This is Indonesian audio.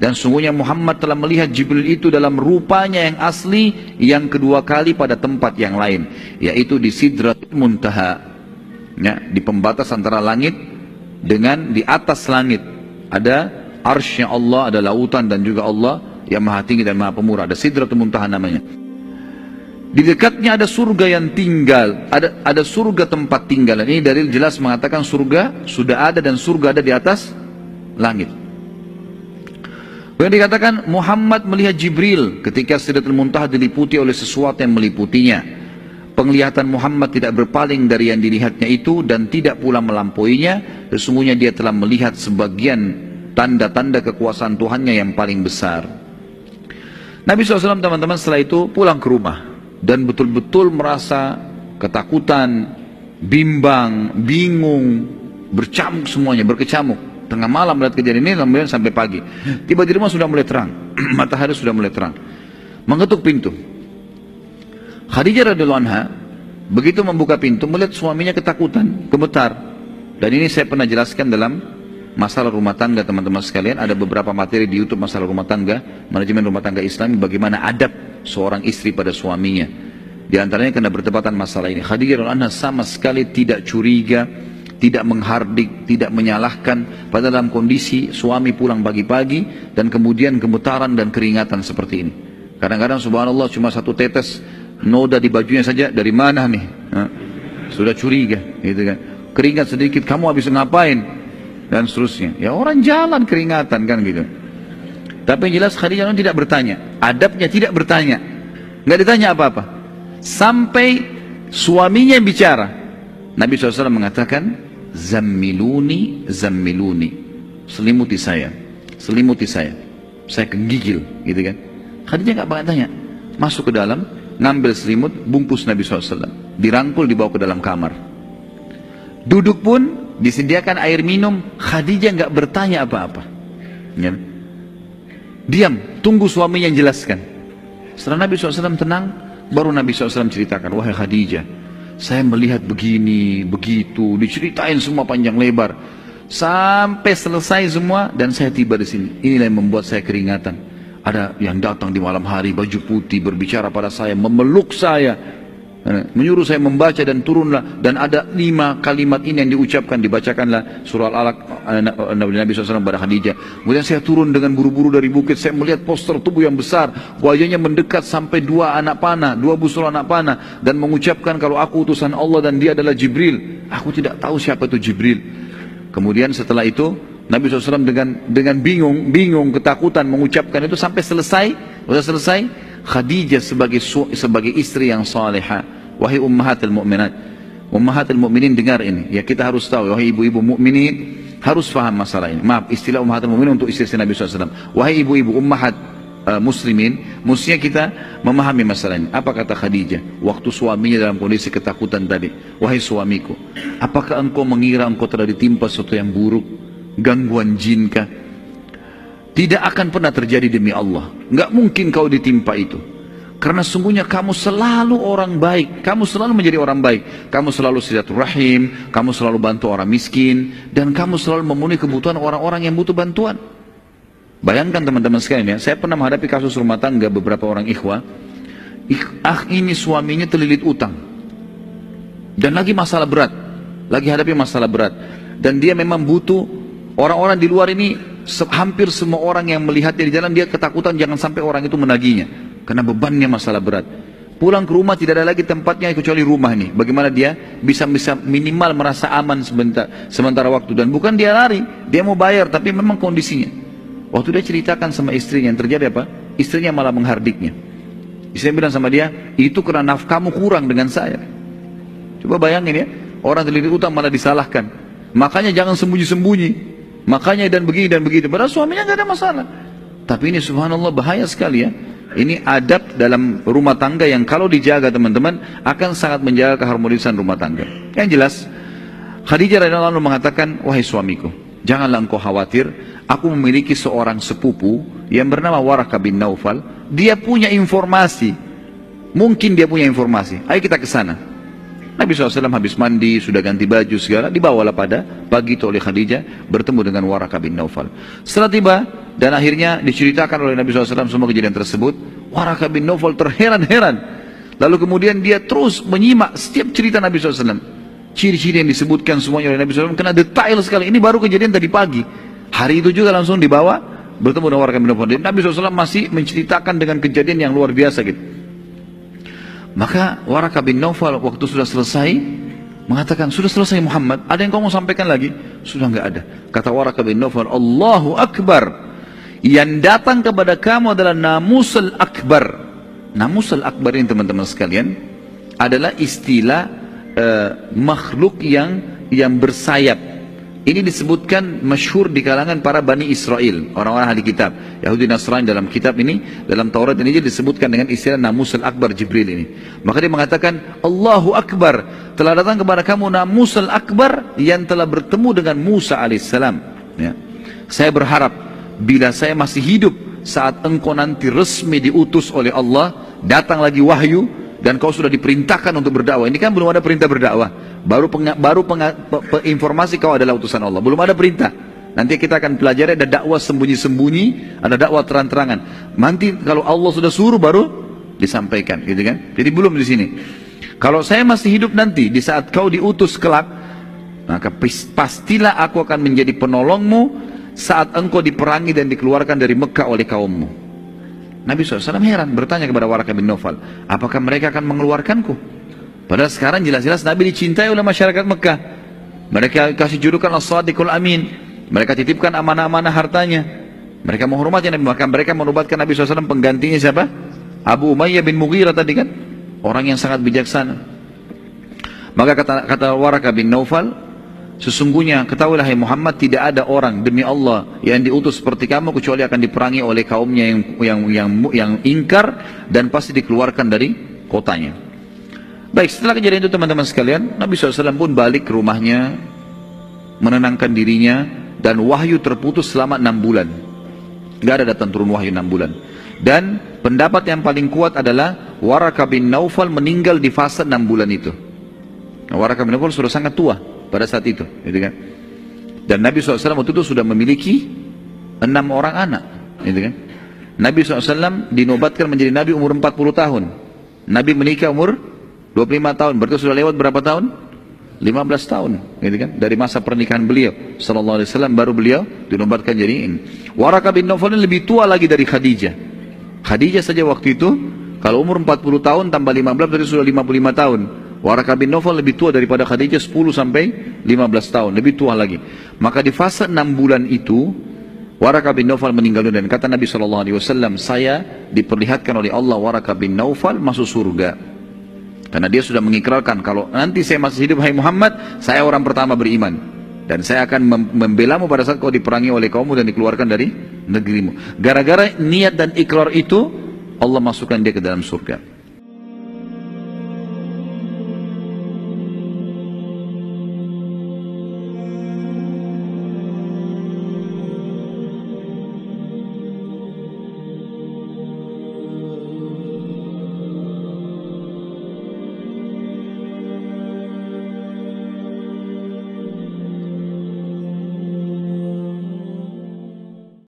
Dan sungguhnya Muhammad telah melihat Jibril itu dalam rupanya yang asli yang kedua kali pada tempat yang lain. Yaitu di Sidrat Muntaha. Ya, di pembatas antara langit dengan di atas langit. Ada arsnya Allah, ada lautan dan juga Allah yang maha tinggi dan maha pemurah. Ada Sidrat Muntaha namanya. Di dekatnya ada surga yang tinggal, ada ada surga tempat tinggal. Ini dari jelas mengatakan surga sudah ada dan surga ada di atas langit. Kemudian dikatakan Muhammad melihat Jibril ketika Sidratul Muntaha diliputi oleh sesuatu yang meliputinya. Penglihatan Muhammad tidak berpaling dari yang dilihatnya itu dan tidak pula melampauinya. Sesungguhnya dia telah melihat sebagian tanda-tanda kekuasaan Tuhannya yang paling besar. Nabi SAW teman-teman setelah itu pulang ke rumah dan betul-betul merasa ketakutan, bimbang, bingung, bercamuk semuanya, berkecamuk. Tengah malam melihat kejadian ini kemudian sampai pagi. Tiba di rumah sudah mulai terang. Matahari sudah mulai terang. Mengetuk pintu. Khadijah radhiyallahu anha begitu membuka pintu melihat suaminya ketakutan, gemetar. Dan ini saya pernah jelaskan dalam masalah rumah tangga teman-teman sekalian. Ada beberapa materi di YouTube masalah rumah tangga, manajemen rumah tangga Islam, bagaimana adab seorang istri pada suaminya. Di antaranya karena bertepatan masalah ini. Khadijah radhiyallahu anha sama sekali tidak curiga, tidak menghardik, tidak menyalahkan pada dalam kondisi suami pulang pagi-pagi dan kemudian gemetaran dan keringatan seperti ini. Kadang-kadang subhanallah cuma satu tetes noda di bajunya saja dari mana nih? Sudah curiga gitu kan. Keringat sedikit kamu habis ngapain? Dan seterusnya. Ya orang jalan keringatan kan gitu. Tapi yang jelas Khadijah tidak bertanya. Adabnya tidak bertanya. Nggak ditanya apa-apa. Sampai suaminya bicara. Nabi SAW mengatakan, Zammiluni, zammiluni. Selimuti saya, selimuti saya. Saya kegigil, gitu kan. Khadijah nggak pakai tanya. Masuk ke dalam, ngambil selimut, bungkus Nabi SAW. Dirangkul, dibawa ke dalam kamar. Duduk pun, disediakan air minum, Khadijah nggak bertanya apa-apa. Ya. Diam, tunggu suaminya yang jelaskan. Setelah Nabi SAW tenang, baru Nabi SAW ceritakan, wahai Khadijah, saya melihat begini, begitu, diceritain semua panjang lebar. Sampai selesai semua dan saya tiba di sini. Inilah yang membuat saya keringatan. Ada yang datang di malam hari baju putih berbicara pada saya, memeluk saya, menyuruh saya membaca dan turunlah. Dan ada lima kalimat ini yang diucapkan. Dibacakanlah surah al-alaq Nabi Nabi SAW pada Khadijah. Kemudian saya turun dengan buru-buru dari bukit. Saya melihat poster tubuh yang besar. Wajahnya mendekat sampai dua anak panah dua busur anak panah. Dan mengucapkan kalau aku utusan Allah dan dia adalah Jibril. Aku tidak tahu siapa itu Jibril. Kemudian setelah itu Nabi SAW dengan dengan bingung bingung ketakutan mengucapkan itu sampai selesai. Sudah selesai Khadijah sebagai sebagai istri yang salihah. Wahai ummahatul mukminat. Ummahatul mukminin dengar ini. Ya kita harus tahu wahai ibu-ibu mukminin harus faham masalah ini. Maaf, istilah ummahatul mukminin untuk istri Nabi SAW. Wahai ibu-ibu ummahat uh, muslimin, mestinya kita memahami masalah ini. Apa kata Khadijah waktu suaminya dalam kondisi ketakutan tadi? Wahai suamiku, apakah engkau mengira engkau telah ditimpa sesuatu yang buruk? Gangguan jinkah? Tidak akan pernah terjadi demi Allah. Nggak mungkin kau ditimpa itu. Karena sungguhnya kamu selalu orang baik. Kamu selalu menjadi orang baik. Kamu selalu silaturahim. Kamu selalu bantu orang miskin. Dan kamu selalu memenuhi kebutuhan orang-orang yang butuh bantuan. Bayangkan teman-teman sekalian ya. Saya pernah menghadapi kasus rumah tangga beberapa orang ikhwah. Ah ini suaminya terlilit utang. Dan lagi masalah berat. Lagi hadapi masalah berat. Dan dia memang butuh orang-orang di luar ini hampir semua orang yang melihatnya di jalan dia ketakutan jangan sampai orang itu menagihnya karena bebannya masalah berat. Pulang ke rumah tidak ada lagi tempatnya kecuali rumah ini. Bagaimana dia bisa bisa minimal merasa aman sebentar sementara waktu. Dan bukan dia lari dia mau bayar tapi memang kondisinya. Waktu dia ceritakan sama istrinya yang terjadi apa? Istrinya malah menghardiknya. Istrinya bilang sama dia itu karena nafkamu kurang dengan saya. Coba bayangin ya orang terlilit utang malah disalahkan. Makanya jangan sembunyi-sembunyi Makanya dan begini dan begitu. Padahal suaminya nggak ada masalah. Tapi ini subhanallah bahaya sekali ya. Ini adab dalam rumah tangga yang kalau dijaga teman-teman akan sangat menjaga keharmonisan rumah tangga. Yang jelas, Khadijah radhiyallahu anha mengatakan, "Wahai suamiku, janganlah engkau khawatir, aku memiliki seorang sepupu yang bernama Waraka bin Naufal, dia punya informasi. Mungkin dia punya informasi. Ayo kita ke sana." Nabi SAW habis mandi, sudah ganti baju segala, dibawalah pada pagi itu oleh Khadijah bertemu dengan Waraka bin Naufal. Setelah tiba, dan akhirnya diceritakan oleh Nabi SAW semua kejadian tersebut. Waraka bin Nawfal terheran-heran. Lalu kemudian dia terus menyimak setiap cerita Nabi SAW. Ciri-ciri yang disebutkan semuanya oleh Nabi SAW kena detail sekali. Ini baru kejadian tadi pagi. Hari itu juga langsung dibawa bertemu dengan Waraka bin Nawfal. Dan Nabi SAW masih menceritakan dengan kejadian yang luar biasa gitu. Maka Waraka bin Nawfal waktu sudah selesai mengatakan sudah selesai Muhammad. Ada yang kau mau sampaikan lagi? Sudah nggak ada. Kata Waraka bin Nawfal, Allahu Akbar yang datang kepada kamu adalah namusul akbar. Namusul akbar ini teman-teman sekalian adalah istilah uh, makhluk yang yang bersayap. Ini disebutkan masyhur di kalangan para Bani Israel, orang-orang ahli kitab. Yahudi Nasrani dalam kitab ini, dalam Taurat ini disebutkan dengan istilah Namusul Akbar Jibril ini. Maka dia mengatakan, Allahu Akbar, telah datang kepada kamu Namusul Akbar yang telah bertemu dengan Musa alaihissalam. Ya. Saya berharap bila saya masih hidup saat engkau nanti resmi diutus oleh Allah, datang lagi wahyu dan kau sudah diperintahkan untuk berdakwah. Ini kan belum ada perintah berdakwah. Baru penga, baru penga, pe, pe, informasi kau adalah utusan Allah. Belum ada perintah. Nanti kita akan pelajari ada dakwah sembunyi-sembunyi, ada dakwah terang-terangan. Nanti kalau Allah sudah suruh baru disampaikan, gitu kan? Jadi belum di sini. Kalau saya masih hidup nanti di saat kau diutus kelak, maka pastilah aku akan menjadi penolongmu saat engkau diperangi dan dikeluarkan dari Mekah oleh kaummu. Nabi SAW heran bertanya kepada Waraka bin Nawfal, apakah mereka akan mengeluarkanku? Padahal sekarang jelas-jelas Nabi dicintai oleh masyarakat Mekah. Mereka kasih julukan As-Sadiqul Amin. Mereka titipkan amanah-amanah hartanya. Mereka menghormati Nabi. Maka mereka menubatkan Nabi SAW penggantinya siapa? Abu Umayyah bin Mughirah tadi kan? Orang yang sangat bijaksana. Maka kata, kata Waraka bin Nawfal, Sesungguhnya ketahuilah hai Muhammad tidak ada orang demi Allah yang diutus seperti kamu kecuali akan diperangi oleh kaumnya yang yang yang yang ingkar dan pasti dikeluarkan dari kotanya. Baik, setelah kejadian itu teman-teman sekalian, Nabi SAW pun balik ke rumahnya, menenangkan dirinya, dan wahyu terputus selama enam bulan. Gak ada datang turun wahyu enam bulan. Dan pendapat yang paling kuat adalah Waraka bin Naufal meninggal di fase enam bulan itu. Waraka bin Naufal sudah sangat tua pada saat itu, gitu kan? Dan Nabi SAW waktu itu sudah memiliki enam orang anak, gitu kan? Nabi SAW dinobatkan menjadi Nabi umur 40 tahun. Nabi menikah umur 25 tahun, berarti sudah lewat berapa tahun? 15 tahun, gitu kan? Dari masa pernikahan beliau, Sallallahu Alaihi Wasallam baru beliau dinobatkan jadi ini. Waraka bin Nawfal lebih tua lagi dari Khadijah. Khadijah saja waktu itu, kalau umur 40 tahun tambah 15 berarti sudah 55 tahun. Waraka bin Nawfal lebih tua daripada Khadijah 10 sampai 15 tahun, lebih tua lagi. Maka di fase 6 bulan itu, Waraka bin Nawfal meninggal dunia dan kata Nabi SAW, saya diperlihatkan oleh Allah Waraka bin Nawfal masuk surga. Karena dia sudah mengikrarkan kalau nanti saya masih hidup hai Muhammad, saya orang pertama beriman. Dan saya akan membelamu pada saat kau diperangi oleh kaummu dan dikeluarkan dari negerimu. Gara-gara niat dan ikrar itu, Allah masukkan dia ke dalam surga.